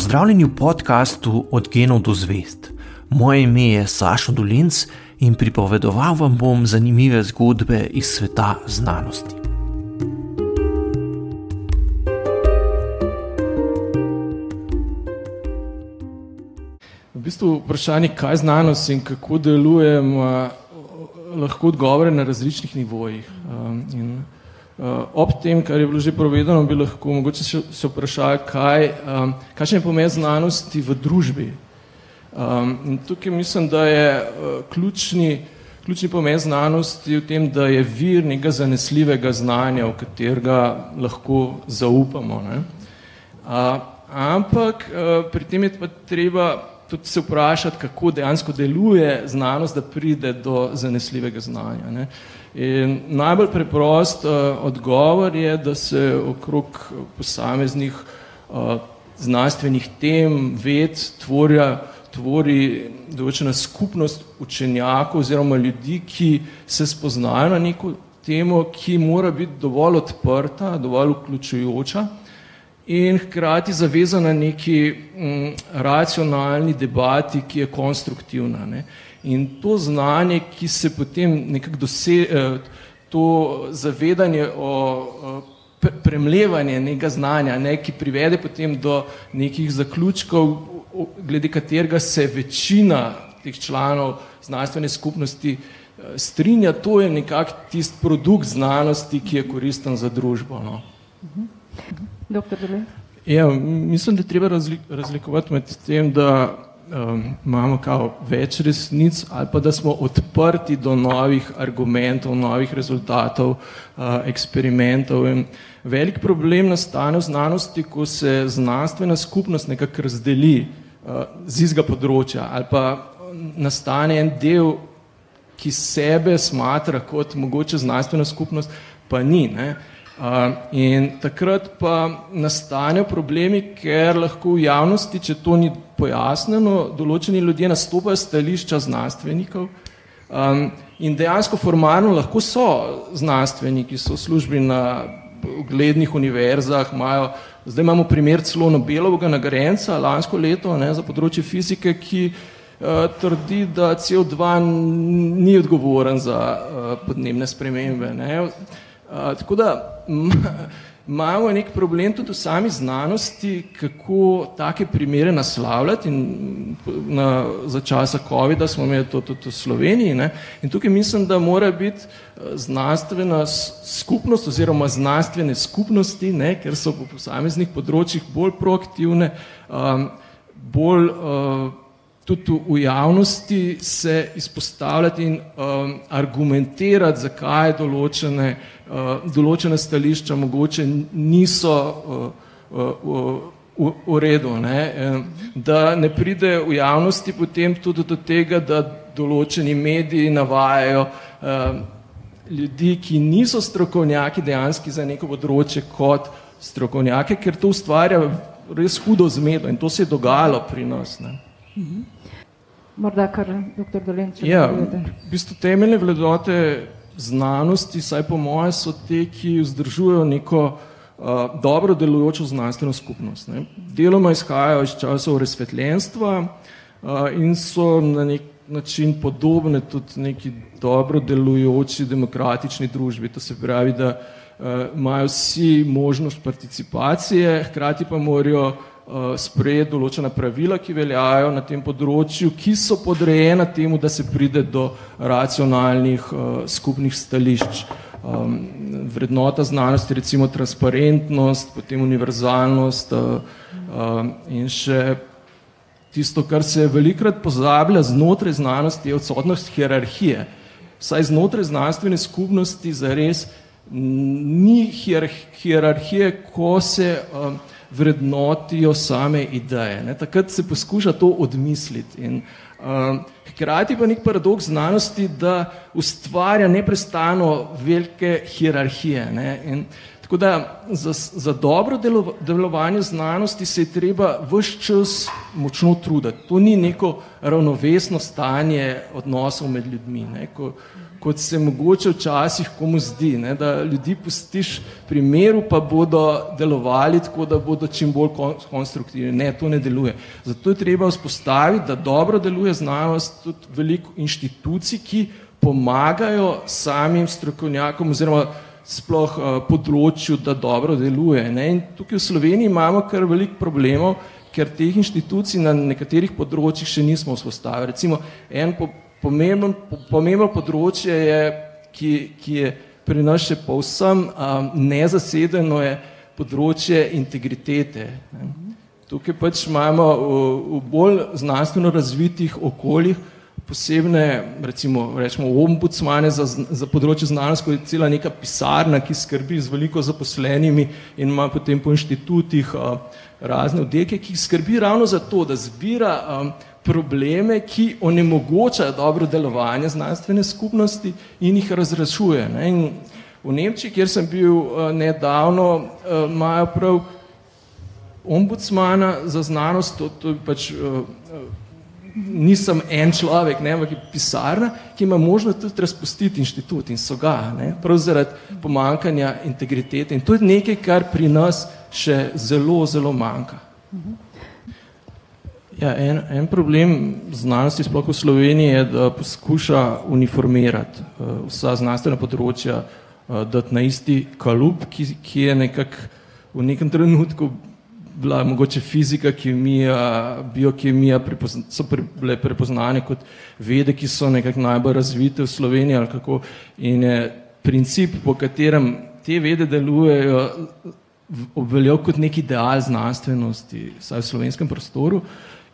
Pozdravljeni v podkastu Od genov do zvest. Moje ime je Sašo Dolinc in pripovedoval vam bom zanimive zgodbe iz sveta znanosti. V bistvu vprašanje, kaj je znanost in kako deluje, lahko odgovore na različnih nivojih. Um, in, uh, ob tem, kar je bilo že povedano, bi lahko mogoče se vprašali, kaj, um, kakšen je pomen znanosti v družbi. Um, in tukaj mislim, da je uh, ključni, ključni pomen znanosti v tem, da je vir nekega zanesljivega znanja, v katerega lahko zaupamo. Ne? Uh, ampak uh, pri tem je pa treba tudi se vprašati, kako dejansko deluje znanost, da pride do zanesljivega znanja. Ne. In najbolj preprost uh, odgovor je, da se okrog posameznih uh, znanstvenih tem, ved, tvorja, tvori določena skupnost učenjakov oziroma ljudi, ki se spoznajo na neko temo, ki mora biti dovolj odprta, dovolj vključujoča in hkrati zavezana neki mm, racionalni debati, ki je konstruktivna. Ne. In to znanje, ki se potem nekako doseže, eh, to zavedanje o premlevanje nekega znanja, ne, ki privede potem do nekih zaključkov, glede katerega se večina teh članov znanstvene skupnosti eh, strinja, to je nekak tist produkt znanosti, ki je koristen za družbo. No. Mhm. Doktor Dole. Ja, mislim, da je treba razlik razlikovati med tem, da um, imamo kao več resnic ali pa da smo odprti do novih argumentov, novih rezultatov, uh, eksperimentov. In velik problem nastane v znanosti, ko se znanstvena skupnost nekako razdeli uh, z izga področja ali pa nastane en del, ki sebe smatra kot mogoče znanstvena skupnost, pa ni. Ne? In takrat pa nastanejo problemi, ker lahko v javnosti, če to ni pojasneno, določeni ljudje nastopajo stališča znanstvenikov um, in dejansko formalno lahko so znanstveniki, so službi na uglednih univerzah, imajo, zdaj imamo primer celo Nobelovega nagrajenca lansko leto ne, za področje fizike, ki uh, trdi, da CO2 ni odgovoren za uh, podnebne spremembe. Ne. Tako da imamo nek problem tudi v sami znanosti, kako take primere naslavljati in na, za časa COVID-a smo imeli to tudi v Sloveniji. Ne? In tukaj mislim, da mora biti znanstvena skupnost oziroma znanstvene skupnosti, ne? ker so po posameznih področjih bolj proaktivne, um, bolj uh, tudi v javnosti se izpostavljati in um, argumentirati, zakaj določene, uh, določene stališča mogoče niso uh, uh, v, v redu. Ne? Da ne pride v javnosti potem tudi do tega, da določeni mediji navajajo um, ljudi, ki niso strokovnjaki dejansko za neko področje kot strokovnjake, ker to ustvarja res hudo zmedo in to se je dogajalo pri nas. Ne? Morda kar dr. Dolenček. Ja, v bistvu temeljne vledote znanosti, saj po moje, so te, ki vzdržujejo neko uh, dobro delujočo znanstveno skupnost. Ne. Deloma izhajajo iz časov razsvetljenstva uh, in so na nek način podobne tudi neki dobro delujoči demokratični družbi. To se pravi, da uh, imajo vsi možnost participacije, hkrati pa morajo sprejeti določena pravila, ki veljajo na tem področju, ki so podrejena temu, da se pride do racionalnih uh, skupnih stališč. Um, vrednota znanosti, recimo transparentnost, potem univerzalnost uh, uh, in še tisto, kar se velikrat pozablja znotraj znanosti, je odsotnost hierarhije. Vsaj znotraj znanstvene skupnosti zares ni hierarhije, ko se uh, vrednotijo same ideje. Ne. Takrat se poskuša to odmisliti. In, uh, hkrati pa nek paradoks znanosti, da ustvarja neprestano velike hierarhije. Ne. In, Tako da za, za dobro delo, delovanje znanosti se je treba vse čas močno truditi. To ni neko ravnovesno stanje odnosov med ljudmi, ne, ko, kot se mogoče včasih komu zdi, ne, da ljudi pustiš pri miru, pa bodo delovali tako, da bodo čim bolj konstruktivni. Ne, to ne deluje. Zato je treba vzpostaviti, da dobro deluje znanost, tudi veliko inštitucij, ki pomagajo samim strokovnjakom oziroma sploh uh, področju, da dobro deluje. Ne? In tukaj v Sloveniji imamo kar veliko problemov, ker teh inštitucij na nekaterih področjih še nismo vzpostavili. Recimo en po, pomemben, po, pomembno področje je, ki, ki je pri nas še povsem um, nezasedeno, je področje integritete. Ne? Tukaj pač imamo v, v bolj znanstveno razvitih okoljih posebne, recimo, rečemo, ombudsmane za, za področje znanosti, kot je cela neka pisarna, ki skrbi z veliko zaposlenimi in ima potem po inštitutih a, razne oddelke, ki skrbi ravno za to, da zbira a, probleme, ki onemogočajo dobro delovanje znanstvene skupnosti in jih razrešuje. Ne. In v Nemčiji, kjer sem bil a, nedavno, imajo prav ombudsmana za znanost, to, to pač a, nisem en človek, ne, ampak je pisarna, ki ima možnost tudi razpustiti inštitut in so ga, ne, prav zaradi pomankanja integritete. In to je nekaj, kar pri nas še zelo, zelo manjka. Ja, en, en problem znanosti, sploh v Sloveniji, je, da poskuša uniformirati uh, vsa znanstvena področja, uh, dati na isti kalup, ki, ki je nekako v nekem trenutku bila mogoče fizika, kemija, biokemija prepozna, so pre, bile prepoznane kot vede, ki so nekako najbolj razvite v Sloveniji ali kako. In je princip, po katerem te vede delujejo, obveljal kot nek ideal znanstvenosti, vsaj v slovenskem prostoru.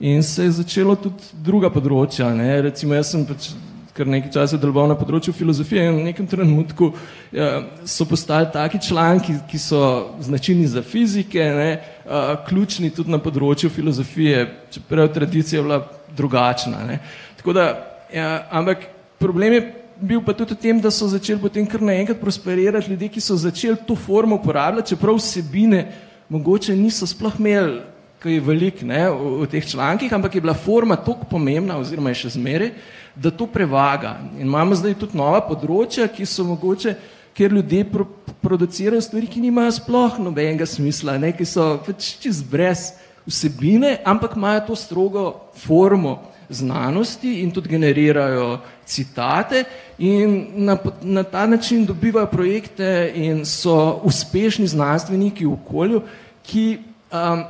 In se je začelo tudi druga področja. Ne? Recimo, jaz sem pač kar nekaj časa deloval na področju filozofije in v nekem trenutku ja, so postali taki članki, ki so značilni za fizike, ne, a, ključni tudi na področju filozofije, čeprav tradicija je bila drugačna. Ne. Tako da, ja, ampak problem je bil pa tudi v tem, da so začeli potem kar naenkrat prosperirati ljudje, ki so začeli to formo uporabljati, čeprav vsebine mogoče niso sploh imeli ki je velik ne, v, v teh člankih, ampak je bila forma tako pomembna, oziroma je še zmeraj, da to prevaga. In imamo zdaj tudi nova področja, ki so mogoče, kjer ljudje pro, producirajo stvari, ki nimajo sploh nobenega smisla, ne, ki so pač čez brez vsebine, ampak imajo to strogo formo znanosti in tudi generirajo citate in na, na ta način dobivajo projekte in so uspešni znanstveniki v okolju, ki um,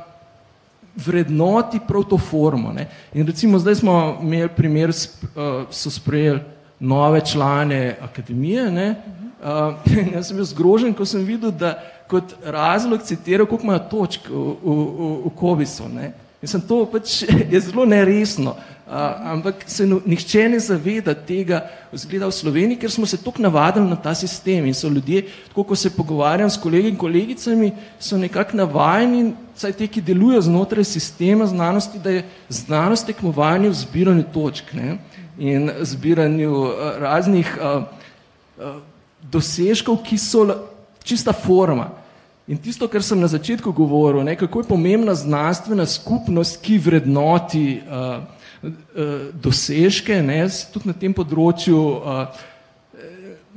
vrednoti prav to formo. Ne. In recimo zdaj smo imeli primer, uh, so sprejeli nove člane akademije. Ne. Uh, jaz sem bil zgrožen, ko sem videl, da kot razlog citirajo, koliko imajo točk v, v, v, v Kovisu. Ne. Mislim, to pač je zelo neresno. Ampak se no, nihče ne zaveda tega, zgleda v Sloveniji, ker smo se tako navadili na ta sistem in so ljudje, tako ko se pogovarjam s kolegi in kolegicami, so nekako navajeni, saj te, ki delujejo znotraj sistema znanosti, da je znanost tekmovanje v zbiranju točk ne? in zbiranju uh, raznih uh, uh, dosežkov, ki so čista forma. In tisto, kar sem na začetku govoril, ne, kako je pomembna znanstvena skupnost, ki vrednoti uh, dosežke, ne, tudi na tem področju uh,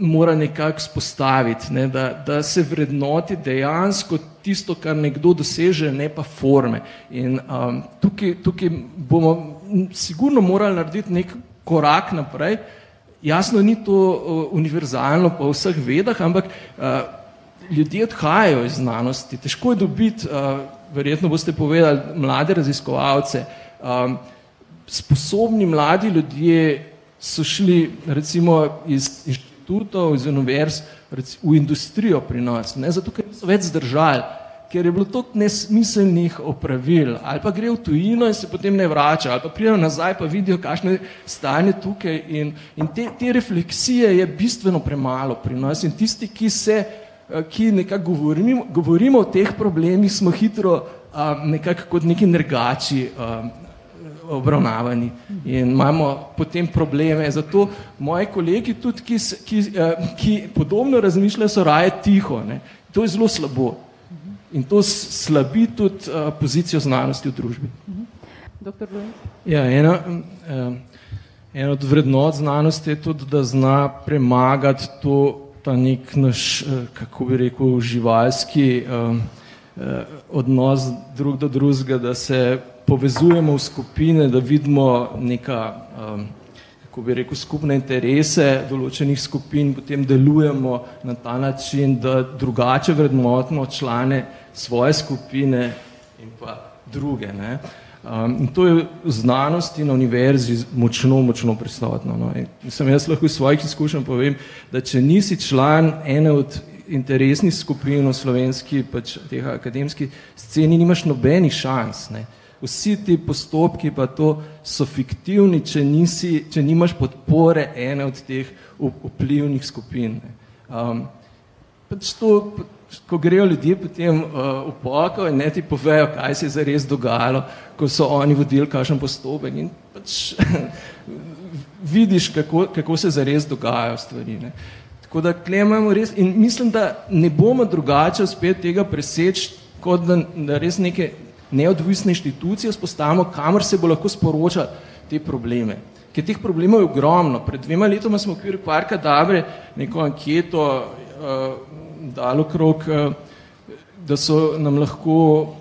mora nekako spostaviti, ne, da, da se vrednoti dejansko tisto, kar nekdo doseže, ne pa forme. In um, tukaj, tukaj bomo sigurno morali narediti nek korak naprej. Jasno, ni to uh, univerzalno po vseh vedah, ampak uh, ljudje odhajajo iz znanosti, težko je dobiti, uh, verjetno boste povedali, mlade raziskovalce. Um, sposobni mladi ljudje so šli recimo iz inštitutov, iz univerz v industrijo pri nas, ne zato, ker so več zdržali, ker je bilo toliko nesmiselnih opravil, ali pa gre v tujino in se potem ne vrača, ali pa pridejo nazaj pa vidijo, kakšno je stanje tukaj in, in te, te refleksije je bistveno premalo pri nas in tisti, ki se Eh, ki nekako govorimo, govorimo o teh problemih, smo hitro um, nekako kot neki nergači um, obravnavani in imamo potem probleme. Zato moji kolegi tudi, ki, ki, uh, ki podobno razmišljajo, so raje tiho, ne? To je zelo slabo. In to slabi tudi uh, pozicijo znanosti v družbi. Ja, ena, ena od vrednot znanosti je tudi, da zna premagati to, ta nek naš, uh, kako bi rekel, živalski uh, odnos drug do drugega, da se povezujemo v skupine, da vidimo neka. Um, kako bi rekel, skupne interese določenih skupin, potem delujemo na ta način, da drugače vrednotimo člane svoje skupine in pa druge. Ne. Um, in to je v znanosti na univerzi močno, močno prisotno. No. Mislim, jaz lahko iz svojih izkušenj povem, da če nisi član ene od interesnih skupin v slovenski, pač teh akademskih sceni, nimaš nobenih šans. Ne. Vsi ti postopki pa to so fiktivni, če, nisi, če nimaš podpore ene od teh vplivnih skupin. Um, pač to, ko grejo ljudje potem uh, v pokoj in ne ti povejo, kaj se je zares dogajalo, ko so oni vodili kakšen postopek in pač vidiš, kako, kako se zares dogajajo stvari. Ne. Tako da klemamo res in mislim, da ne bomo drugače uspeti tega preseči, kot da, da res neke neodvisne inštitucije spostavimo, kamor se bo lahko sporočal te probleme. Ker teh problemov je ogromno. Pred dvema letoma smo v okviru Parka Dabre neko anketo uh, dali okrog, uh, da so nam lahko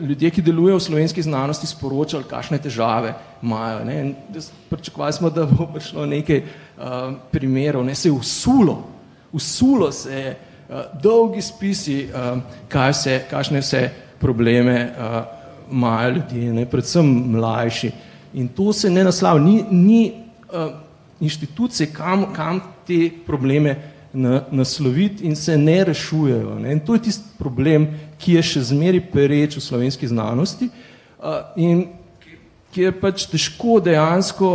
ljudje, ki delujejo v slovenski znanosti, sporočali, kakšne težave imajo. Ne? Pričakovali smo, da bo prišlo nekaj uh, primerov. Ne? Se je usulo, usulo se je uh, dolgi spisi, uh, kaj se, kakšne vse probleme uh, imajo ljudje, ne, predvsem mlajši. In to se ne naslava, ni, ni uh, inštitucije, kam, kam te probleme na, nasloviti in se ne rešujejo. Ne. In to je tisti problem, ki je še zmeri pereč v slovenski znanosti uh, in kjer pač težko dejansko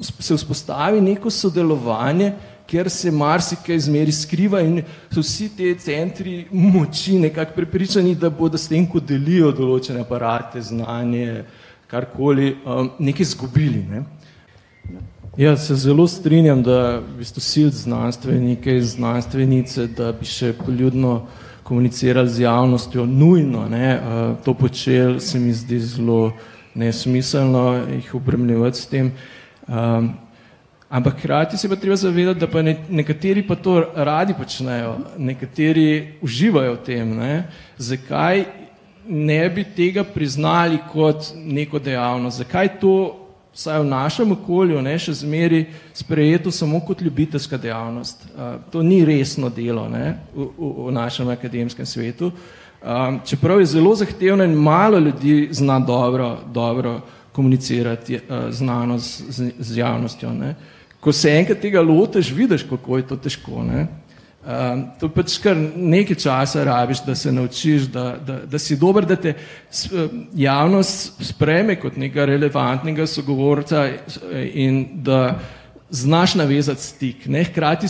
se vzpostavi neko sodelovanje, ker se marsikaj zmeri skriva in so vsi te centri moči nekako prepričani, da bodo s tem, ko delijo določene aparate, znanje, karkoli, um, nekaj zgubili. Ne? Ja, se zelo strinjam, da v bistvu sil znanstvenike, znanstvenice, da bi še poljudno komunicirali z javnostjo, nujno ne, uh, to počel, se mi zdi zelo nesmiselno jih upremljivati s tem. Um, Ampak hkrati se pa treba zavedati, da pa ne, nekateri pa to radi počnejo, nekateri uživajo v tem. Ne? Zakaj ne bi tega priznali kot neko dejavnost? Zakaj to, vsaj v našem okolju, ne, še zmeri sprejeto samo kot ljubiteljska dejavnost? Uh, to ni resno delo ne, v, v, v našem akademskem svetu. Um, čeprav je zelo zahtevno in malo ljudi zna dobro, dobro komunicirati uh, znanost z, z javnostjo. Ne. Uh, ko se enkrat tega lotiš, vidiš, kako je to težko. Ne? Um, to pač kar nekaj časa rabiš, da se naučiš, da, da, da si dober, da te javnost spreme kot nekega relevantnega sogovorca in da znaš navezati stik. Ne? Hkrati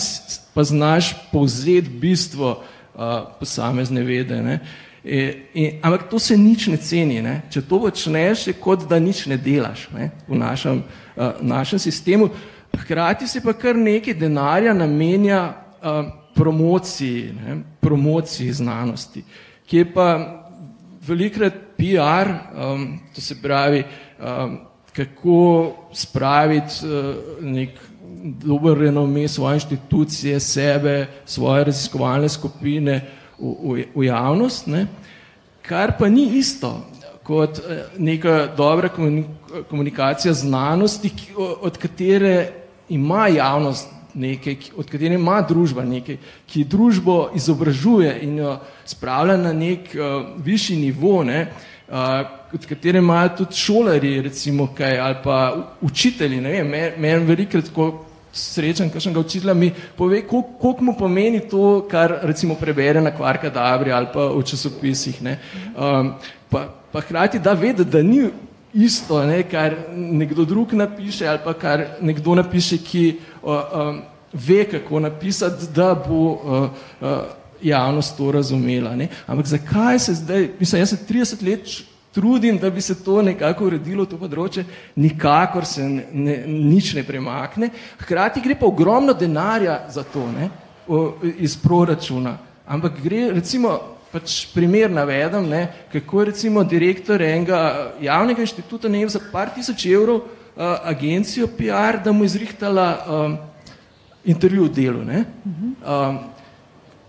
pa znaš povzeti bistvo uh, posamezne vede. Ne? In, in, ampak to se nič ne ceni. Ne? Če to počneš, je kot da nič ne delaš ne? v našem, uh, našem sistemu. Hkrati se pa kar nekaj denarja namenja uh, promociji, ne, promociji znanosti, ki je pa velikrat PR, um, to se pravi, um, kako spraviti uh, nek dober renome svoje inštitucije, sebe, svoje raziskovalne skupine v, v, v javnost, ne, kar pa ni isto kot neka dobra komunikacija znanosti, od katere ima javnost nekaj, od katere ima družba nekaj, ki družbo izobražuje in jo spravlja na nek uh, višji nivo, ne, uh, od katere imajo tudi šolari, recimo, kaj, ali pa učitelji, ne vem, meni men velikrat, ko srečam kakšnega učitelja, mi pove, koliko mu pomeni to, kar recimo prebere na kvarka Dabri ali pa v časopisih, ne, um, pa, pa hkrati da vedeti, da ni isto, ne, kar nekdo drug napiše ali pa kar nekdo napiše, ki uh, um, ve, kako napisati, da bo uh, uh, javnost to razumela. Ne. Ampak zakaj se zdaj, mislim, jaz se 30 let trudim, da bi se to nekako uredilo, to področje, nikakor se ne, ne, nič ne premakne. Hkrati gre pa ogromno denarja za to, ne, iz proračuna. ampak gre recimo pač primer navedem, ne, kako je recimo direktor enega javnega inštituta ne za par tisoč evrov uh, agencijo PR, da mu izrihtala um, intervju v delu. Ne. Um,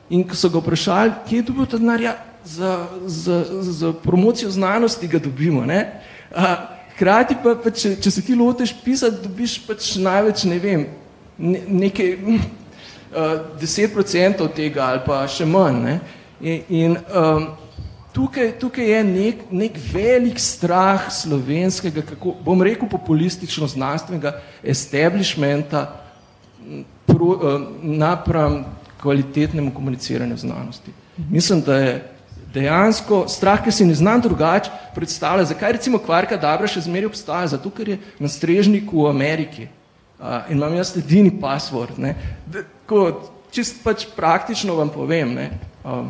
in ko so ga vprašali, kje je dobil ta denar, ja, za, za, za promocijo znanosti ga dobimo. Ne. Uh, Hkrati pa, pa če, če se ti loteš pisati, dobiš pač največ, ne vem, ne, nekaj uh, 10% tega ali pa še manj. Ne. In, um, tukaj, tukaj je nek, nek velik strah slovenskega, kako bom rekel, populistično-znanstvenega establishmenta pro, um, napram kvalitetnemu komuniciranju znanosti. Mislim, da je dejansko strah, ki si ne znam drugače predstavlja, zakaj recimo kvarka dobra še zmeri obstaja, zato ker je na strežniku v Ameriki uh, in imam jaz edini password. Ne? Da, ko, čist pač praktično vam povem. Ne? Um,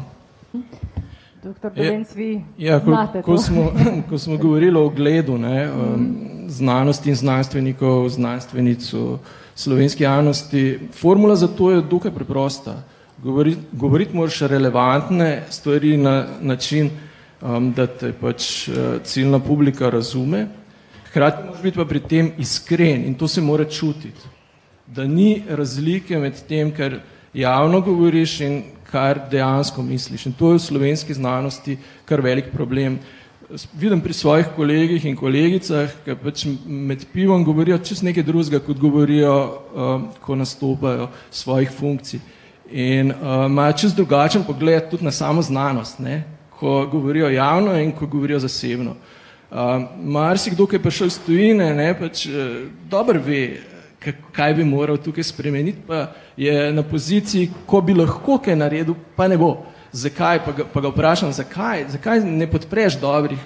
Doktor Belenc, vi ja, ko, ko, smo, ko smo govorili o ogledu ne, um, znanosti in znanstvenikov, znanstvenico slovenski javnosti, formula za to je dokaj preprosta. Govoriti, govoriti moraš relevantne stvari na način, um, da te pač uh, ciljna publika razume, hkrati moraš biti pa pri tem iskren in to se mora čutiti. Da ni razlike med tem, kar javno govoriš in kar dejansko misliš. In to je v slovenski znanosti kar velik problem. Vidim pri svojih kolegih in kolegicah, ki pač med pivom govorijo čez nekaj drugega, kot govorijo, um, ko nastopajo svojih funkcij. In uh, imajo čez drugačen pogled tudi na samo znanost, ne? ko govorijo javno in ko govorijo zasebno. Uh, Mar si kdo, ki je prišel iz tujine, ne, pač uh, dobro ve, kaj bi moral tukaj spremeniti, pa je na poziciji, ko bi lahko kaj naredil, pa ne bo. Zakaj? Pa ga, pa ga vprašam, zakaj? Zakaj ne podpreš dobrih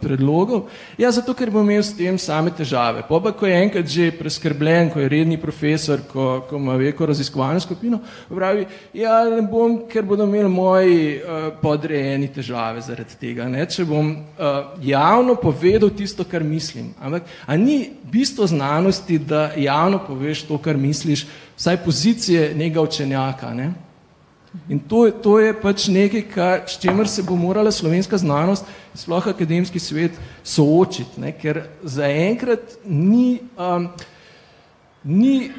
predlogov? Ja, zato, ker bom imel s tem same težave. Pa, ko je enkrat že preskrbljen, ko je redni profesor, ko, ko ima veko raziskovalno skupino, pravi, ja, ne bom, ker bodo imeli moji uh, podrejeni težave zaradi tega. Ne? Če bom uh, javno povedal tisto, kar mislim. Ampak, a ni bistvo znanosti, da javno poveš to, kar misliš, vsaj pozicije nekega učenjaka. Ne? In to, to je pač nekaj, kar, s čimer se bo morala slovenska znanost, sploh akademski svet, soočiti, ne? ker zaenkrat ni, um, ni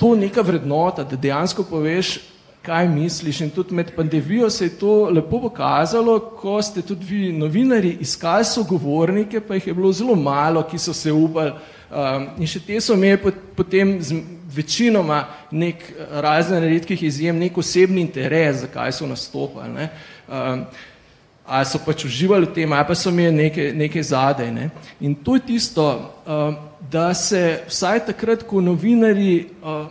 to neka vrednota, da dejansko poveš, kaj misliš. In tudi med pandemijo se je to lepo pokazalo, ko ste tudi vi, novinari, iskali sogovornike, pa jih je bilo zelo malo, ki so se upali. Um, in še te so imeli potem z, večinoma nek razen redkih izjem, nek osebni interes, zakaj so nastopali. Ne? Um, ali so pač uživali v tem, ali pa so imeli nekaj, nekaj zadej. Ne? In to je tisto, um, da se vsaj takrat, ko novinari um,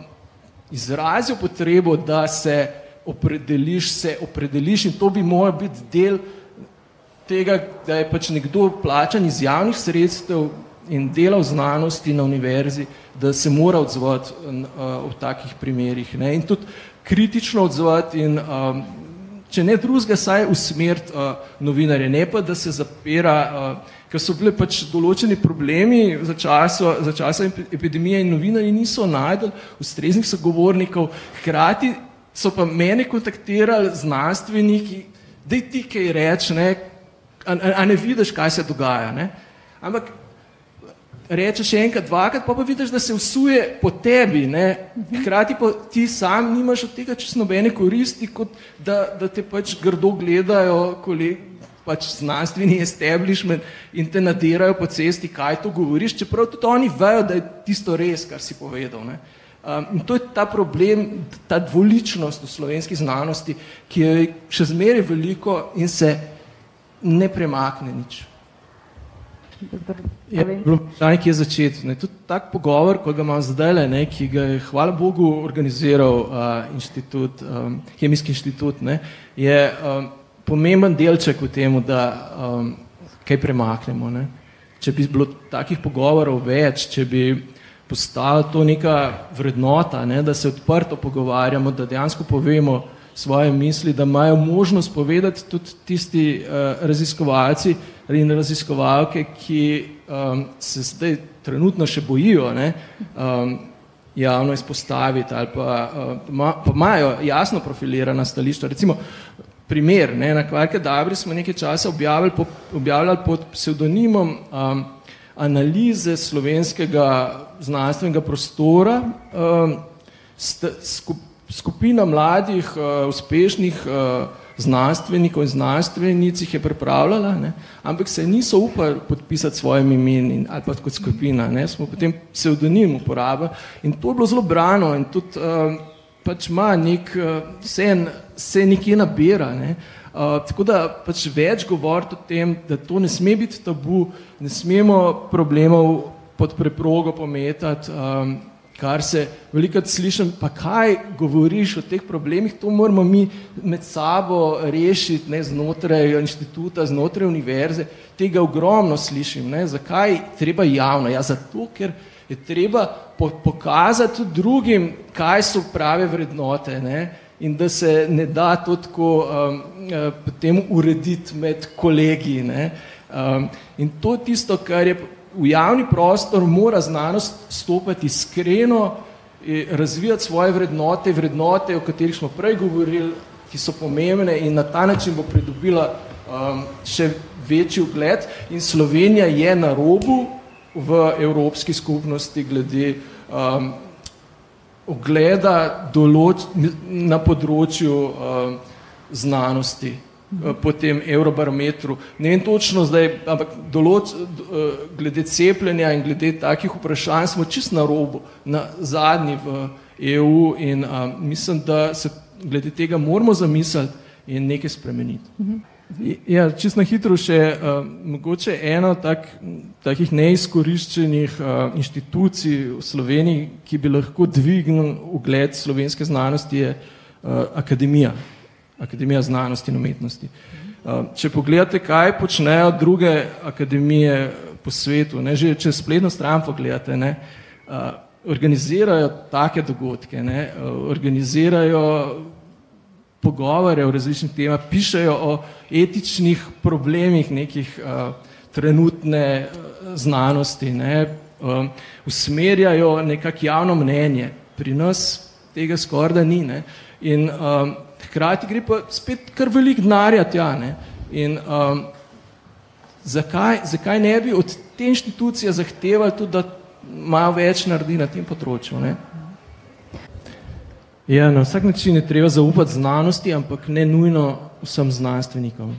izrazijo potrebo, da se opredeliš, se opredeliš in to bi moral biti del tega, da je pač nekdo plačan iz javnih sredstev in dela v znanosti na univerzi, da se mora odzvati v takih primerih. Ne? In tudi kritično odzvati in um, če ne drugega, saj usmeriti uh, novinarje, ne pa da se zapira, uh, ker so bile pač določeni problemi za časa, za časa epidemije in novinarji niso najdel ustreznih sogovornikov, hkrati so pa mene kontaktirali znanstveniki, da ti kaj reč, ne, a, a ne vidiš, kaj se dogaja. Ne? Ampak reče še enkrat, dvakrat, pa pa vidiš, da se vsuje po tebi, ne? hkrati pa ti sam nimaš od tega čisto nobene koristi, kot da, da te pač grdo gledajo kolegi, pač znanstveni establishment in te nadirajo po cesti, kaj to govoriš, čeprav tudi oni vejo, da je tisto res, kar si povedal. Ne? Um, to je ta problem, ta dvoličnost v slovenski znanosti, ki je še zmeraj veliko in se ne premakne nič. Je bilo vprašanje, kje začeti. Ne, tudi tak pogovor, ko ga imam zdaj, ne, ki ga je, hvala Bogu, organiziral uh, inštitut, um, Kemijski inštitut, ne, je um, pomemben delček v tem, da um, kaj premaknemo. Ne. Če bi bilo takih pogovorov več, če bi postala to neka vrednota, ne, da se odprto pogovarjamo, da dejansko povemo svoje misli, da imajo možnost povedati tudi tisti uh, raziskovalci, in raziskovalke, ki um, se zdaj trenutno še bojijo ne, um, javno izpostaviti ali pa, uh, pa imajo jasno profilirana stališča. Recimo, primer, ne, na Kvarke Dabri smo nekaj časa objavili, po, objavljali pod psevdonimom um, analize slovenskega znanstvenega prostora. Um, st, skup, skupina mladih, uh, uspešnih uh, znanstvenikov in znanstvenic jih je pripravljala, ne, ampak se niso upali podpisati svojim imenom ali pa kot skupina. Ne, smo potem psevdonim uporabili in to je bilo zelo brano in tudi uh, pač ima nek, uh, vse, vse nekje nabira. Ne. Uh, tako da pač več govoriti o tem, da to ne sme biti tabu, ne smemo problemov pod preprogo pometati, um, kar se veliko slišim, pa kaj govoriš o teh problemih, to moramo mi med sabo rešiti, ne znotraj inštituta, znotraj univerze, tega ogromno slišim, ne, zakaj treba javno, ja zato, ker je treba po pokazati drugim, kaj so prave vrednote, ne, in da se ne da to tako um, uh, potem urediti med kolegi, ne, um, in to je tisto, kar je v javni prostor mora znanost stopiti iskreno, razvijati svoje vrednote, vrednote, o katerih smo prej govorili, ki so pomembne in na ta način bo pridobila um, še večji ugled. In Slovenija je na robu v evropski skupnosti glede um, ogleda določ, na področju um, znanosti. Eh, po tem eurobarometru. Ne vem točno zdaj, ampak določ, eh, glede cepljenja in glede takih vprašanj smo čist na robu, na zadnji v EU in a, mislim, da se glede tega moramo zamisliti in nekaj spremeniti. Ja, čist na hitro še, a, mogoče eno tak, takih neizkoriščenih a, inštitucij v Sloveniji, ki bi lahko dvignil ugled slovenske znanosti, je a, akademija. Akademija znanosti in umetnosti. Uh, če pogledate, kaj počnejo druge akademije po svetu, ne, že če spletno stran pogledate, ne, uh, organizirajo take dogodke, ne, uh, organizirajo pogovore o različnih temah, pišejo o etičnih problemih nekih trenutne znanosti, ne, usmerjajo nekak javno mnenje. Pri nas tega skoraj da ni. Ne, in um, hkrati gre pa spet kar velik denarja tja. Ne? In um, zakaj, zakaj ne bi od te inštitucije zahtevali tudi, da malo več naredi na tem področju? Ne? Ja, na vsak način je treba zaupati znanosti, ampak ne nujno vsem znanstvenikom.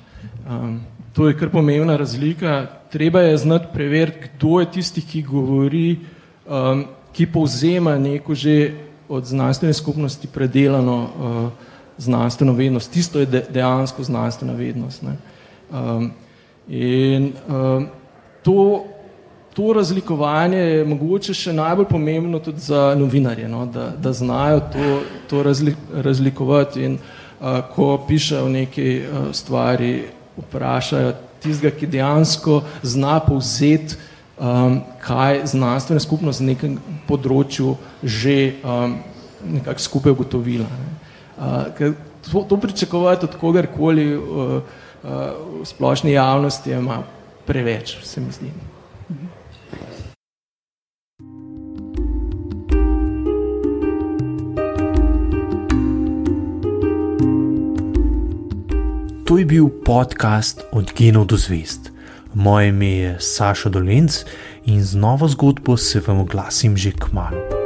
Um, to je kar pomembna razlika. Treba je znati preveriti, kdo je tisti, ki govori, um, ki povzema neko že od znanstvene skupnosti predelano uh, znanstveno vednost, tisto je de, dejansko znanstvena vednost. Ne. Um, in um, to, to razlikovanje je mogoče še najbolj pomembno tudi za novinarje, no, da, da znajo to, to razli, razlikovati in uh, ko pišejo neke uh, stvari, vprašajo tistega, ki dejansko zna povzeti, um, kaj znanstvena skupnost na nekem področju že um, nekako skupaj ugotovila. Ne. Uh, to, to pričakovati od kogarkoli uh, uh, v splošni javnosti je preveč, se mi zdi. To je bil podcast Od genov do zvest. Moje ime je Saša Dolenc in z novo zgodbo se vam oglasim že k malu.